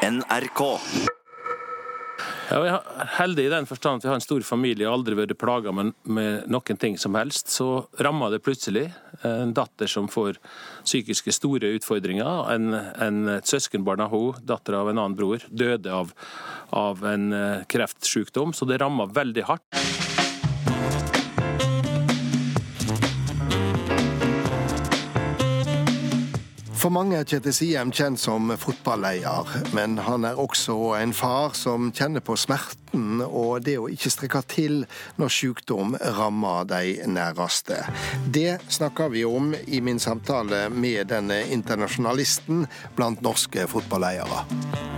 NRK. Ja, vi er heldig i den forstand at vi har en stor familie og aldri vært plaga med, med noen ting som helst. Så ramma det plutselig en datter som får psykiske store utfordringer. En, en, et søskenbarn av henne, datter av en annen bror, døde av, av en eh, kreftsykdom. Så det ramma veldig hardt. For mange er Kjetil Siem kjent som fotballeier, men han er også en far som kjenner på smerten og det å ikke strekke til når sykdom rammer de næreste. Det snakker vi om i min samtale med denne internasjonalisten blant norske fotballeiere.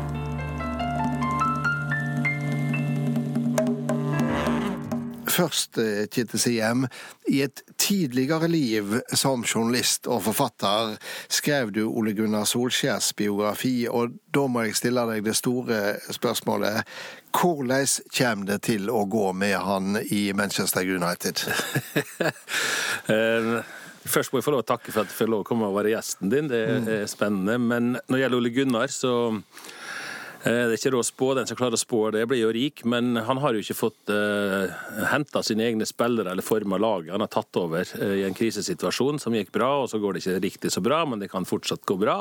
Først, Kjetil Kitte Siem. I et tidligere liv som journalist og forfatter skrev du Ole Gunnar Solskjærs biografi, og da må jeg stille deg det store spørsmålet. Hvordan kommer det til å gå med han i Manchester United? Eh, først må jeg få lov å takke for at jeg får lov å komme og være gjesten din. Det er spennende. Men når det gjelder Ole Gunnar, så Eh, det er ikke råd å spå, den som klarer å spå det, blir jo rik, men han har jo ikke fått uh, eh, henta sine egne spillere eller forma laget. Han har tatt over uh, i en krisesituasjon som gikk bra, og så går det ikke riktig så bra, men det kan fortsatt gå bra.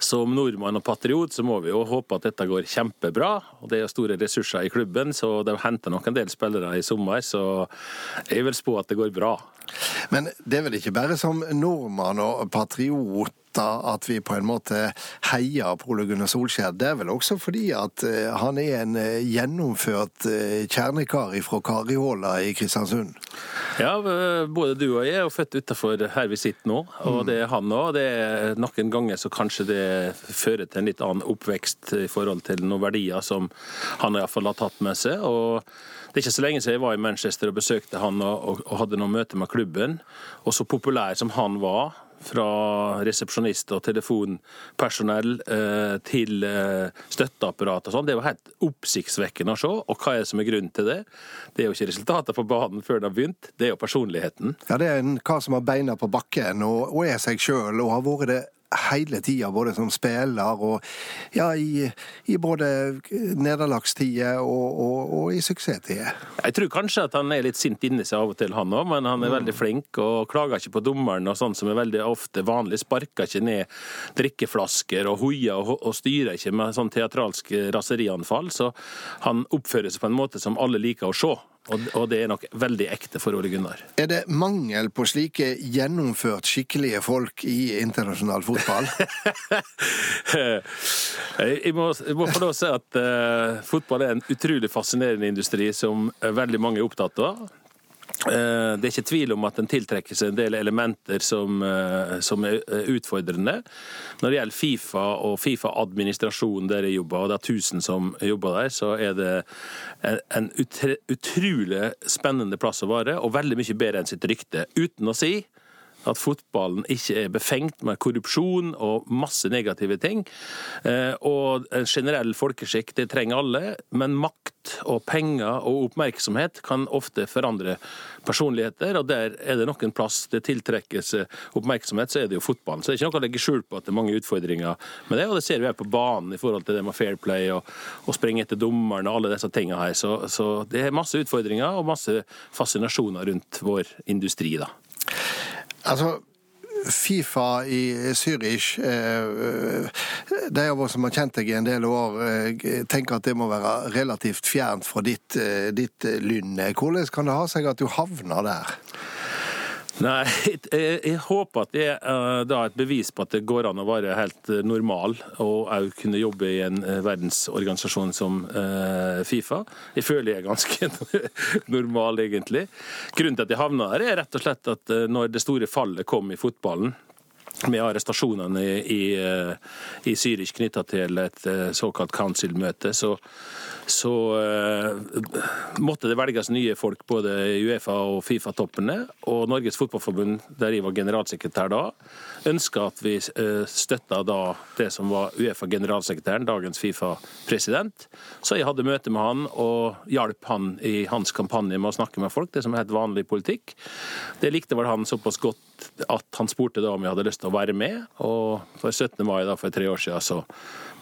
Som nordmann og patriot så må vi jo håpe at dette går kjempebra. og Det er store ressurser i klubben, så de henter nok en del spillere i sommer, så jeg vil spå at det går bra. Men det er vel ikke bare som nordmann og patriot at vi på en måte heier på Ole Gunnar Solskjær, det er vel også fordi at eh, han er en eh, gjennomført eh, kjernekar fra Karihåla i Kristiansund? Ja, både du og jeg er født utafor her vi sitter nå, og det er han òg. Noen ganger så kanskje det fører til en litt annen oppvekst i forhold til noen verdier som han iallfall har tatt med seg. og det er ikke så lenge siden jeg var i Manchester og besøkte han og, og hadde noen møter med klubben. Og så populær som han var, fra resepsjonist og telefonpersonell eh, til eh, støtteapparat og sånn. Det var helt oppsiktsvekkende å se. Og hva er det som er grunnen til det? Det er jo ikke resultatet på banen før det har begynt, det er jo personligheten. Ja, det er en kar som har beina på bakken og, og er seg sjøl, og har vært det hele tida, både som spiller og ja, i, i både nederlagstider og, og, og, i suksesstider. Jeg tror kanskje at han er litt sint inni seg av og til, han òg, men han er mm. veldig flink og klager ikke på dommeren og sånn som er veldig ofte vanlig. Sparker ikke ned drikkeflasker og hoier og, og styrer ikke med sånn teatralsk raserianfall. Så han oppfører seg på en måte som alle liker å se. Og, det er nok veldig ekte for Ole Gunnar. Er det mangel på slike gjennomført skikkelige folk i internasjonal fotball? jeg, må, jeg må få lov å si at uh, fotball er en utrolig fascinerende industri som veldig mange er opptatt av. Eh, det er ikke tvil om at den tiltrekker seg en del elementer som, eh, som, er utfordrende. Når det gjelder Fifa og Fifa-administrasjonen der jeg jobber, og det er 1000 som jobber der, så er det en utrolig spennende plass å være, og veldig mye bedre enn sitt rykte. Uten å si at fotballen ikke er befengt med korrupsjon og masse negative ting. Eh, og en generell folkeskikk, det trenger alle, men makt og penger og oppmerksomhet kan ofte forandre personligheter, og der er det noen plass det tiltrekkes oppmerksomhet, så er det jo fotballen. Så det er ikke noe å legge skjul på at det er mange utfordringer med det, og det ser vi her på banen i forhold til det med fair play og, og springe etter dommeren og alle disse tingene her. Så, så det er masse utfordringer og masse fascinasjoner rundt vår industri, da. Altså, Fifa i Zürich eh, De av oss som har kjent deg i en del år, eh, tenker at det må være relativt fjernt fra ditt, eh, ditt lynne. Hvordan kan det ha seg at du havner der? Nei, jeg, jeg, håper at det er uh, da et bevis på at det går an å være helt uh, normal og òg kunne jobbe i en uh, verdensorganisasjon som Fifa. Jeg føler jeg er ganske normal, egentlig. Grunnen til at jeg havna her, er rett og slett at når det store fallet kom i fotballen, med arrestasjonene i, i, i Zürich knytta til et såkalt council-møte, så så uh, måtte det velges nye folk både Uefa og Fifa-toppene. Og Norges Fotballforbund, der jeg var generalsekretær da, ønska at vi uh, eh, støtta da det som var Uefa-generalsekretæren, dagens Fifa-president. Så jeg hadde møte med han og hjalp han i hans kampanje med å snakke med folk, det som er helt vanlig politikk. Det likte vel han såpass godt at han spurte da om jeg hadde lyst til å være med. Og for 17. mai da, for tre år siden så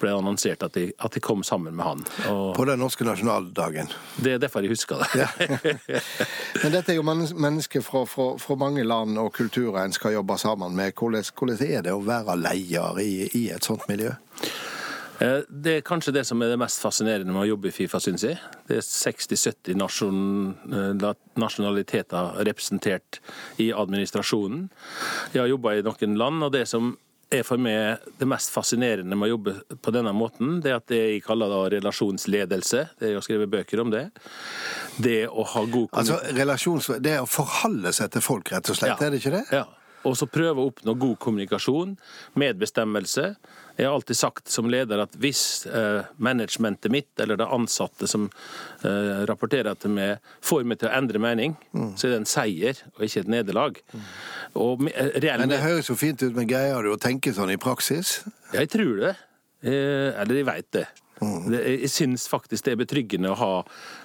ble det annonsert at de, at de kom sammen med han. Og På den norske nasjonaldagen. det er derfor jeg husker det. Men dette er jo mennesker fra, fra, fra mange land og kulturer en skal jobbe sammen med. Hvordan, hvordan er det å være leder i, i et sånt miljø? Eh, Det er kanskje det som er det mest fascinerende med å jobbe i Fifa, syns jeg. Det er 60-70 eh, nasjonaliteter representert i administrasjonen. Jeg har jobba i noen land, og det som er for meg det mest fascinerende med å jobbe på denne måten, det er at det jeg kaller da relasjonsledelse. Det er jo skrevet bøker om det. Det å ha god Altså. Det å forholde seg til folk, rett og slett, Ja. er det ikke det? Ja. Og så prøve å oppnå god kommunikasjon, medbestemmelse. Jeg har alltid sagt som leder at hvis eh, managementet mitt, eller de ansatte som eh, rapporterer til meg, får meg til å endre mening, Mm. så er det en seier og ikke et nederlag. Og me- eh, reell Men det høres jo fint ut, men greier du å tenke sånn i praksis? Jeg tror det. Eh, eller jeg veit det. Mm. det. Jeg syns faktisk det er betryggende å ha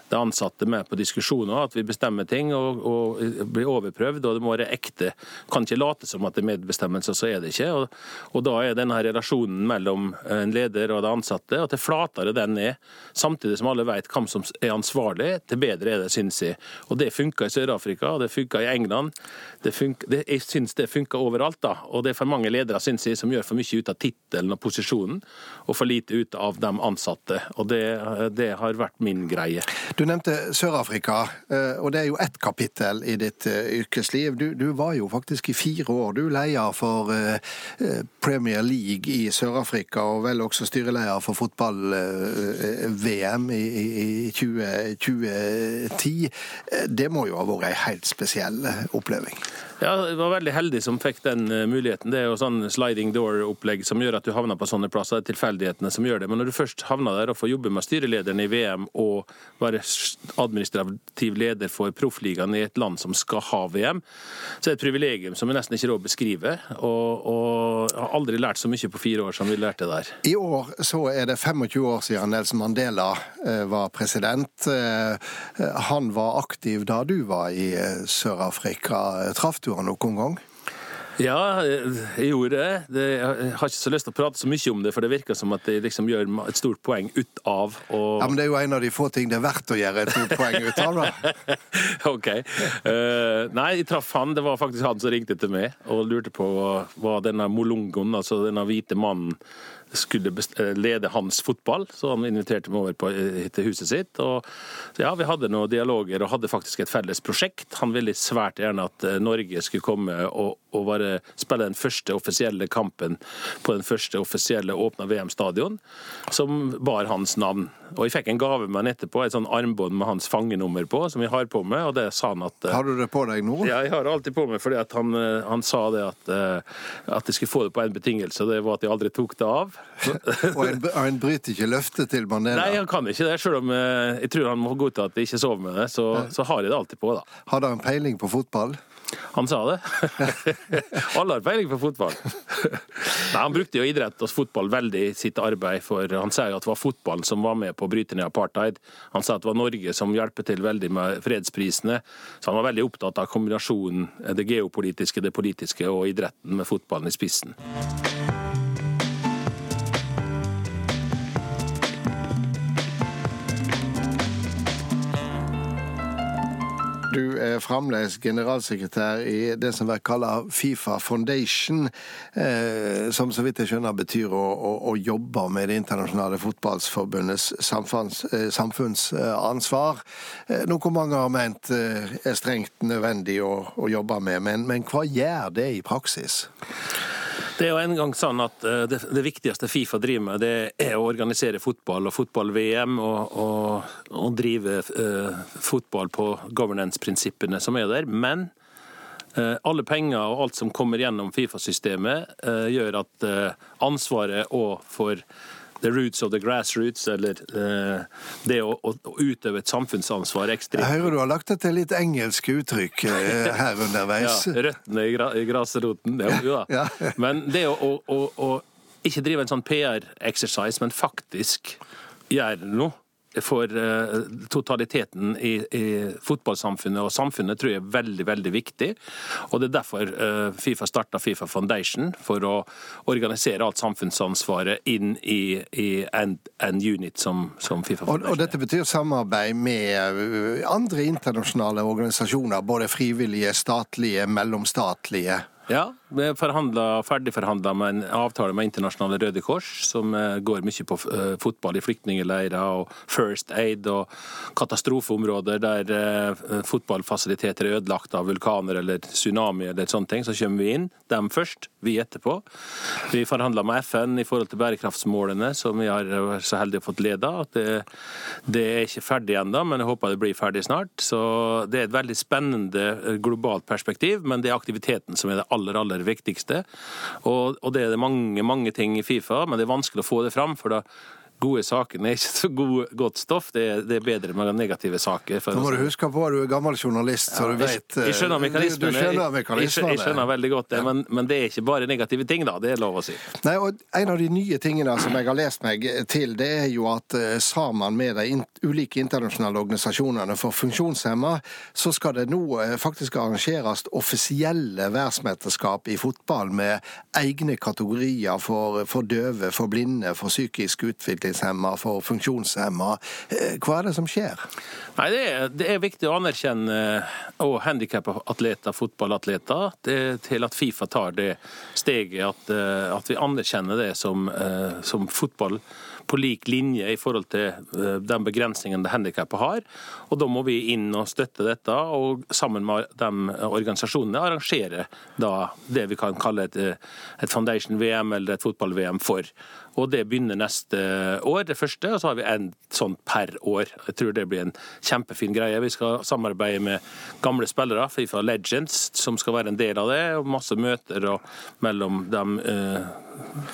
de ansatte med på diskusjoner, at vi bestemmer ting og, og blir overprøvd, og det må være ekte. Kan ikke late som at det er medbestemmelse, så er det ikke. Og, og da er denne relasjonen mellom en leder og de ansatte, at det flatere den er, samtidig som alle vet hvem som er ansvarlig, til bedre er det, syns jeg. Og det funka i Sør-Afrika, og det funka i England. Det funker, det, jeg syns det funka overalt, da. Og det er for mange ledere, syns jeg, som gjør for mye ut av tittelen og posisjonen, og for lite ut av de ansatte. Og det, det har vært min greie. Du nevnte Sør-Afrika, eh, og det er jo ett kapittel i ditt eh, yrkesliv. Du, du var jo faktisk i fire år du leder for eh, Premier League i Sør-Afrika, og vel også styreleder for fotball-VM i, i, i 20, 2010. Eh, Det må jo ha vært ei helt spesiell oppleving? Ja, jeg var veldig heldig som fikk den eh, muligheten. Det er jo sånn sliding door-opplegg som gjør at du havner på sånne plasser. Det er tilfeldighetene som gjør det. Men når du først havner der og får jobbe med styrelederen i VM og være administrativ leder for proffligaen i et land som skal ha VM, så er det et privilegium som jeg nesten ikke råd beskrive. Og, og jeg har aldri lært så mye på fire år som vi lærte der. I år så er det 25 år siden Nelson Mandela eh, var president. Eh, Han var aktiv da du var i Sør-Afrika. Traff du han noen gang? Ja, jeg gjorde det. Jeg har ikke så lyst til å prate så mye om det, for det virker som at jeg liksom gjør et stort poeng ut av å Ja, men Det er jo en av de få ting det er verdt å gjøre et stort poeng ut av. da. OK. Uh, nei, jeg traff han. Det var faktisk han som ringte til meg og lurte på hva denne molongoen, altså denne hvite mannen, skulle eh, lede hans fotball. Så han inviterte meg over på, eh, til huset sitt. Og så ja, vi hadde noen dialoger og hadde faktisk et felles prosjekt. Han ville svært gjerne at eh, Norge skulle komme og, og bare spille den første offisielle kampen på den første offisielle åpna VM-stadion, som bar hans navn. Og jeg fikk en gave med han etterpå, et sånn armbånd med hans fangenummer på, som jeg har på meg, og det sa han at Har du det på deg nå? ja, jeg har det alltid på meg fordi at han, han sa det at, at jeg skulle få det på en betingelse, og det var at jeg aldri tok det av. Og en, en bryter ikke løftet til Mandela? Nei, han kan ikke det, selv om eh, jeg tror han må godta at jeg ikke sover med det, så, så har jeg det alltid på, da. Hadde han peiling på fotball? Han sa det. Alle har peiling på fotball. Nei, Han brukte jo idrett og fotball veldig i sitt arbeid, for han sa jo at det var fotballen som var med på å bryte ned apartheid. Han sa at det var Norge som hjelper til veldig med fredsprisene, så han var veldig opptatt av kombinasjonen det geopolitiske, det politiske og idretten med fotballen i spissen. Du er fremdeles generalsekretær i det som blir kalt Fifa Foundation, eh, som så vidt jeg skjønner betyr å, å, å jobbe med Det internasjonale fotballforbundets samfunns, eh, samfunnsansvar. Eh, noe mange har ment er strengt nødvendig å, å jobbe med, men, men hva gjør det i praksis? Det er jo en gang sånn at eh, det, det viktigste Fifa driver med, det er å organisere fotball og fotball-VM og, og, og drive uh, fotball på governance-prinsippene som er der. Men uh, alle penger og alt som kommer gjennom Fifa-systemet, uh, gjør at ansvaret òg for the roots of the grassroots, eller eh, det å, å, utøve et samfunnsansvar ekstremt. Jeg hører du har lagt etter litt engelske uttrykk eh, her underveis. ja, røttene i, gra i grasroten. Jo, jo da. Ja. Men det å, å, å ikke drive en sånn PR-exercise, men faktisk gjøre noe, for totaliteten i, i, fotballsamfunnet og samfunnet tror jeg er veldig veldig viktig. Og Det er derfor Fifa starta Fifa Foundation, for å organisere alt samfunnsansvaret inn i, i en, en, unit som, som Fifa Foundation. Og, og dette betyr samarbeid med andre internasjonale organisasjoner, både frivillige, statlige, mellomstatlige? Ja, vi er ferdigforhandla med en avtale med Internasjonale Røde Kors, som eh, går mye på eh, fotball i flyktningleirer og First Aid og katastrofeområder der eh, fotballfasiliteter er ødelagt av vulkaner eller tsunami eller sånne ting. Så kommer vi inn, dem først, vi etterpå. Vi forhandla med FN i forhold til bærekraftsmålene, som vi har så heldige å fått leda. Det, det, er ikke ferdig ennå, men jeg håper det blir ferdig snart. Så det er et veldig spennende globalt perspektiv, men det er aktiviteten som er det aller, aller viktigste. Og, og det er det mange, mange ting i Fifa, men det er vanskelig å få det fram. for da gode sakene er ikke så god, godt stoff. Det er, det er, bedre med negative saker. Nå må du huske på at du er gammel journalist, så du vet Jeg, jeg skjønner mekanismene. Du, du skjønner mekanismene. Jeg, jeg, skjønner veldig godt det, men, men, det er ikke bare negative ting, da. Det er lov å si. Nei, og En av de nye tingene som jeg har lest meg til, det er jo at eh, sammen med de ulike internasjonale organisasjonene for funksjonshemma, så skal det nå eh, faktisk arrangeres offisielle verdensmesterskap i fotball med egne kategorier for, for døve, for blinde, for psykisk utvikling utviklingshemma, for funksjonshemma. Eh, hva er det som skjer? Nei, det, er, det er viktig å anerkjenne og handikappa atleter, fotballatleter, til at Fifa tar det steget at, eh, at vi anerkjenner det som, eh, som fotball på lik linje i forhold til eh, den begrensningen det handikappet har. Og Da må vi inn og støtte dette, og sammen med de organisasjonene arrangere da det vi kan kalle et, et Foundation-VM eller et fotball-VM for. Og Det begynner neste år, det første, og så har vi en sånn per år. Jeg tror det blir en kjempefin greie. Vi skal samarbeide med gamle spillere, Fifa Legends, som skal være en del av det. og Masse møter mellom dem eh,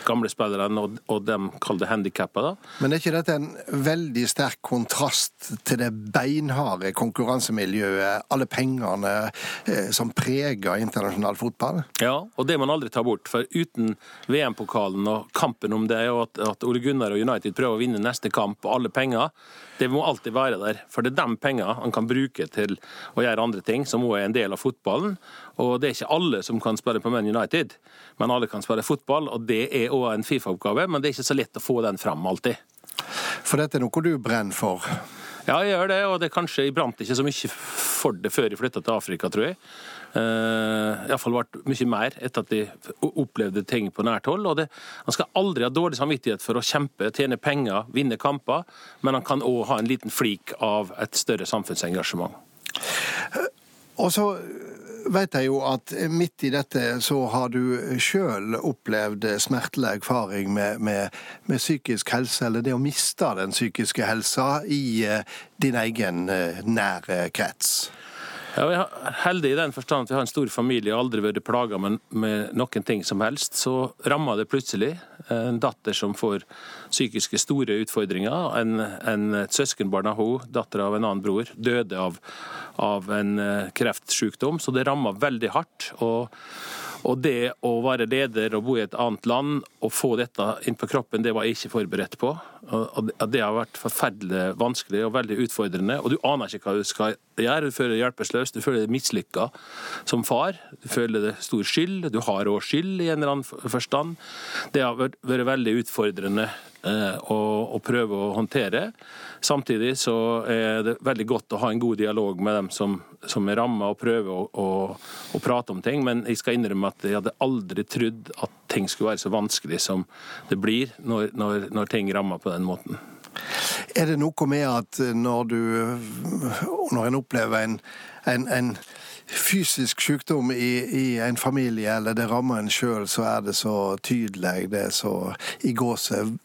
gamle spillerne og, og dem det handikappa. Men er ikke dette en veldig sterk kontrast til det beinharde konkurransemiljøet, alle pengene eh, som preger internasjonal fotball? Ja, og det må man aldri ta bort. For uten VM-pokalen og kampen om det, og at, at Ole Gunnar og United prøver å vinne neste kamp og alle penger, det må alltid være der. For det er de pengene han kan bruke til å gjøre andre ting, som òg er en del av fotballen. Og det er ikke alle som kan spille på Man United, men alle kan spille fotball. og Det er òg en Fifa-oppgave, men det er ikke så lett å få den fram alltid. For dette er noe du brenner for? Ja, jeg gjør det, og det kanskje jeg brant ikke så mye for det før jeg flytta til Afrika, tror jeg. Uh, Iallfall ble mye mer etter at de opplevde ting på nært hold. og det, Han skal aldri ha dårlig samvittighet for å kjempe, tjene penger, vinne kamper, men han kan òg ha en liten flik av et større samfunnsengasjement. Og så vet jeg jo at midt i dette så har du sjøl opplevd smertelig erfaring med, med, med, psykisk helse, eller det å miste den psykiske helsa i eh, din egen eh, nære krets. Ja, Vi er heldige i den forstand at vi har en stor familie og aldri vært plaga med, med, noen ting som helst. Så rammer det plutselig en datter som får psykiske store utfordringer. En, en, et søskenbarn av henne, datter av en annen bror, døde av, av en eh, kreftsykdom. Så det rammer veldig hardt. og og det å være leder og bo i et annet land og få dette inn på kroppen, det var jeg ikke forberedt på. Og det har vært forferdelig vanskelig og veldig utfordrende. Og du aner ikke hva du skal gjøre. Du føler deg hjelpeløs, du føler deg mislykka som far. Du føler deg stor skyld. Du har òg skyld i en eller annen forstand. Det har vært veldig utfordrende Eh, å, å, prøve å håndtere. Samtidig så er det veldig godt å ha en god dialog med dem som, som er ramma, og prøve å, å, å, prate om ting. Men jeg skal innrømme at jeg hadde aldri trodd at ting skulle være så vanskelig som det blir når, når, når ting rammer på den måten. Er det noe med at når du Når en opplever en, en, en fysisk sykdom i, i, en familie, eller det rammer en sjøl, så er det så tydelig, det er så i gåset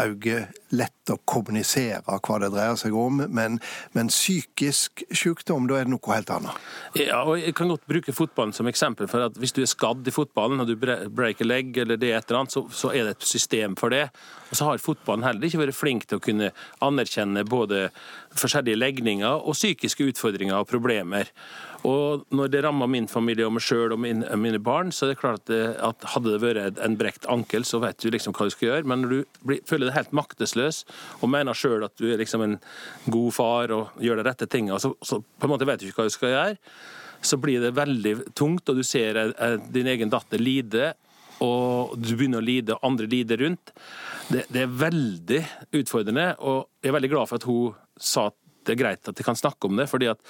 øye lett å kommunisere hva det dreier seg om, men, men psykisk sykdom, da er det noe helt annet. Ja, og Jeg kan godt bruke fotballen som eksempel. for at Hvis du er skadd i fotballen og du breaker leg, eller det et eller annet, så, så, er det et system for det. Og så har fotballen heller ikke vært flink til å kunne anerkjenne både forskjellige legninger og psykiske utfordringer og problemer. Og når det rammer min familie og meg sjøl og mine, barn, så er det klart det, at hadde det vært en brekt ankel, så vet du liksom hva du skal gjøre. Men når du føler deg helt maktesløs hjelpeløs, og mener sjøl at du er liksom en god far og gjør de rette tingene, så, så på en måte vet du ikke hva du skal gjøre, så blir det veldig tungt, og du ser din egen datter lide, og du begynner å lide, og andre lider rundt. Det, det er veldig utfordrende, og jeg er veldig glad for at hun sa at det er greit at de kan snakke om det, fordi at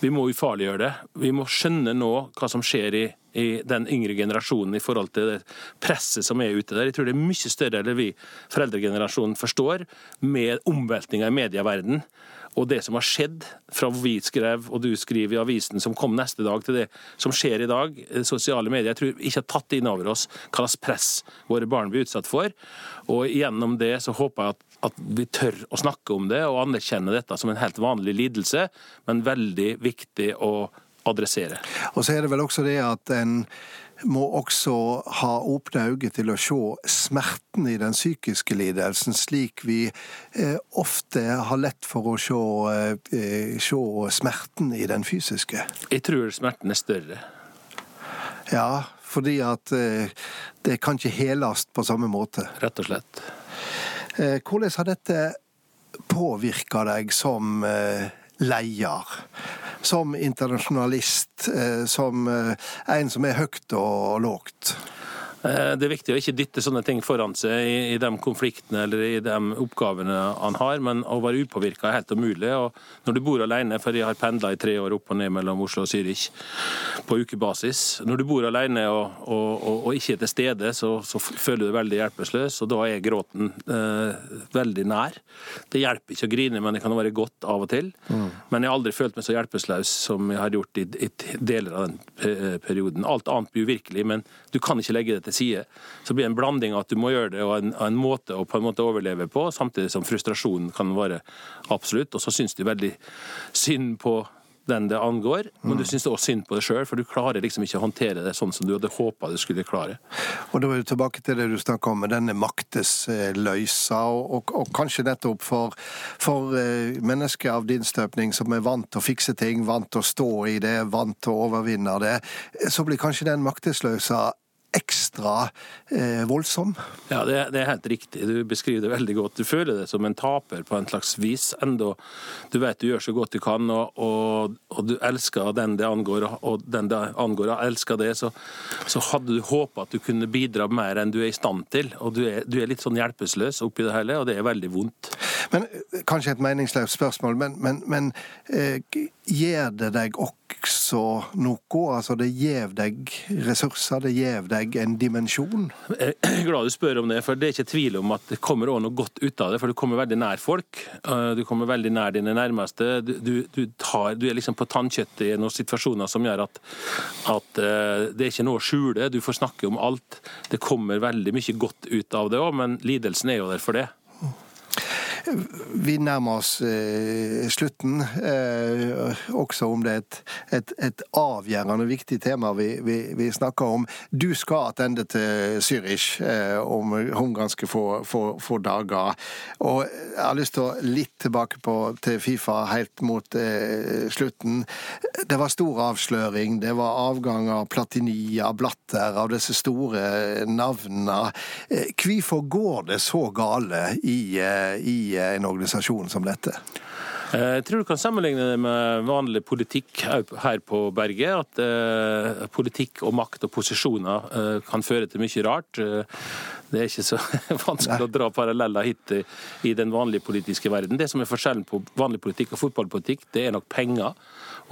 vi må ufarliggjøre det. Vi må skjønne nå hva som skjer i, i, den yngre generasjonen i forhold til det presset som er ute der. Jeg tror det er mye større enn vi foreldregenerasjonen forstår, med omveltninga i medieverdenen. Og det som har skjedd fra vi skrev og du skriver i avisen som kom neste dag, til det som skjer i dag, eh, sosiale medier, jeg tror ikke har tatt inn over oss hva slags press våre barn blir utsatt for. Og gjennom det så håper jeg at at vi tør å snakke om det og anerkjenne dette som en helt vanlig lidelse, men veldig viktig å adressere. Og så er det vel også det at en må også ha åpne øyne til å se smerten i den psykiske lidelsen, slik vi eh, ofte har lett for å se, eh, se, smerten i den fysiske. Jeg tror smerten er større. Ja, fordi at eh, det kan ikke heles på samme måte. Rett og slett. Eh, hvordan har dette påvirka deg som eh, leder? Som internasjonalist, eh, som en som er høyt og lågt? Eh, det er viktig å ikke dytte sånne ting foran seg i, i de konfliktene eller i de oppgavene han har, men å være upåvirka er helt umulig. Og når du bor alene, for jeg har pendla i tre år opp og ned mellom Oslo og Zürich på ukebasis Når du bor alene og, og, og, og ikke er til stede, så, så, føler du deg veldig hjelpeløs, og da er gråten eh, veldig nær. Det hjelper ikke å grine, men det kan være godt av og til. Mm. Men jeg har aldri følt meg så hjelpeløs som jeg har gjort i, i deler av den perioden. Alt annet blir uvirkelig, men du kan ikke legge det til side. Så blir det en blanding av at du må gjøre det, og en, en måte å på en måte overleve på, samtidig som frustrasjonen kan være absolutt. Og så syns du veldig synd på den det angår, men du mm. syns også synd på deg sjøl, for du klarer liksom ikke å håndtere det sånn som du hadde håpa du skulle klare. Og Da er du tilbake til det du snakka om, med denne maktesløysa, og, og, og kanskje nettopp for, for uh, mennesker av din støpning som er vant til å fikse ting, vant til å stå i det, vant til å overvinne det, så blir kanskje den maktesløysa ekstra eh, voldsom. Ja, det, det, er helt riktig. Du beskriver det veldig godt. Du føler det som en taper på en slags vis, enda du vet du gjør så godt du kan, og, og, og du elsker den det angår, og den det angår elsker det, så, så hadde du håpa at du kunne bidra mer enn du er i stand til. Og du er, du er litt sånn hjelpeløs oppi det hele, og det er veldig vondt. Men eh, Kanskje et meningsløst spørsmål, men, men, men eh, gir det deg også noe? Altså det gjev deg ressurser, det gjev deg en dimensjon? Jeg er glad du spør om det, for det er ikke tvil om at det kommer også noe godt ut av det. For du kommer veldig nær folk. Eh, du kommer veldig nær dine nærmeste. Du, du, tar, du er liksom på tannkjøttet i noen situasjoner som gjør at, at eh, det er ikke noe å skjule. Du får snakke om alt. Det kommer veldig mye godt ut av det òg, men lidelsen er jo der for det. Vi nærmer oss eh, slutten, eh, også om det er et, et, et avgjørende viktig tema vi, vi, vi, snakker om. Du skal tilbake til Zürich eh, om, om ganske få, få, få, dager. Og jeg har lyst til å litt tilbake på, til Fifa helt mot eh, slutten. Det var stor avsløring. Det var avgang av Platini, av Blatter, av disse store navnene. Eh, hvorfor går det så gale i, eh, en organisasjon som dette? Eh, jeg tror du kan sammenligne det med vanlig politikk her på berget. At eh, politikk og makt og posisjoner eh, kan føre til mye rart. Eh, det er ikke så vanskelig Nei. å dra paralleller hit i den vanlige politiske verden. Det som er forskjellen på vanlig politikk og fotballpolitikk, det er nok penger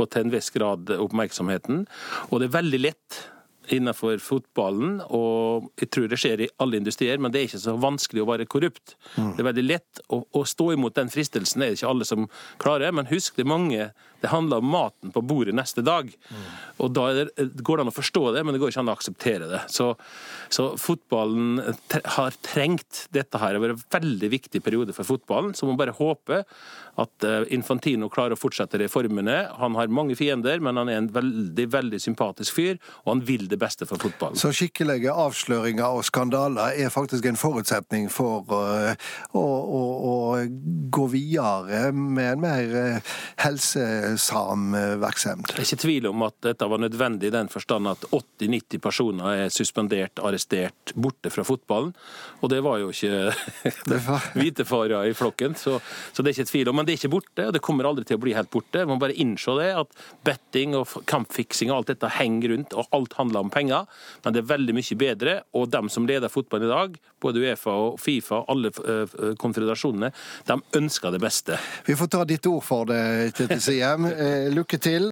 og til en viss grad oppmerksomheten. Og det er veldig lett innenfor fotballen, og jeg tror det skjer i alle industrier, men det er ikke så vanskelig å være korrupt. Mm. Det er veldig lett å, å, stå imot den fristelsen, det er det ikke alle som klarer. Men husk, det er mange det handler om maten på bordet neste dag. Mm. Og Da det, går det an å forstå det, men det går ikke an å akseptere det. Så, så fotballen har trengt dette her. Det har vært en veldig viktig periode for fotballen. Så må man bare håpe at eh, Infantino klarer å fortsette reformene. Han har mange fiender, men han er en veldig veldig sympatisk fyr, og han vil det beste for fotballen. Så skikkelige avsløringer og skandaler er faktisk en forutsetning for uh, å, å, å, gå videre med en mer eh, helsesam eh, virksomhet. Det er ikke tvil om at dette var nødvendig i den forstand at 80-90 personer er suspendert, arrestert, borte fra fotballen. Og det var jo ikke hvite farer i flokken, så, så, det er ikke tvil om. Men det er ikke borte, og det kommer aldri til å bli helt borte. Man bare innse det, at betting og kampfiksing og alt dette henger rundt, og alt handler om penger. Men det er veldig mye bedre, og dem som leder fotballen i dag, både Uefa og Fifa, alle uh, konfederasjonene, de ønsker det beste. Vi får ta ditt ord for det, Tete Siem. Lykke til.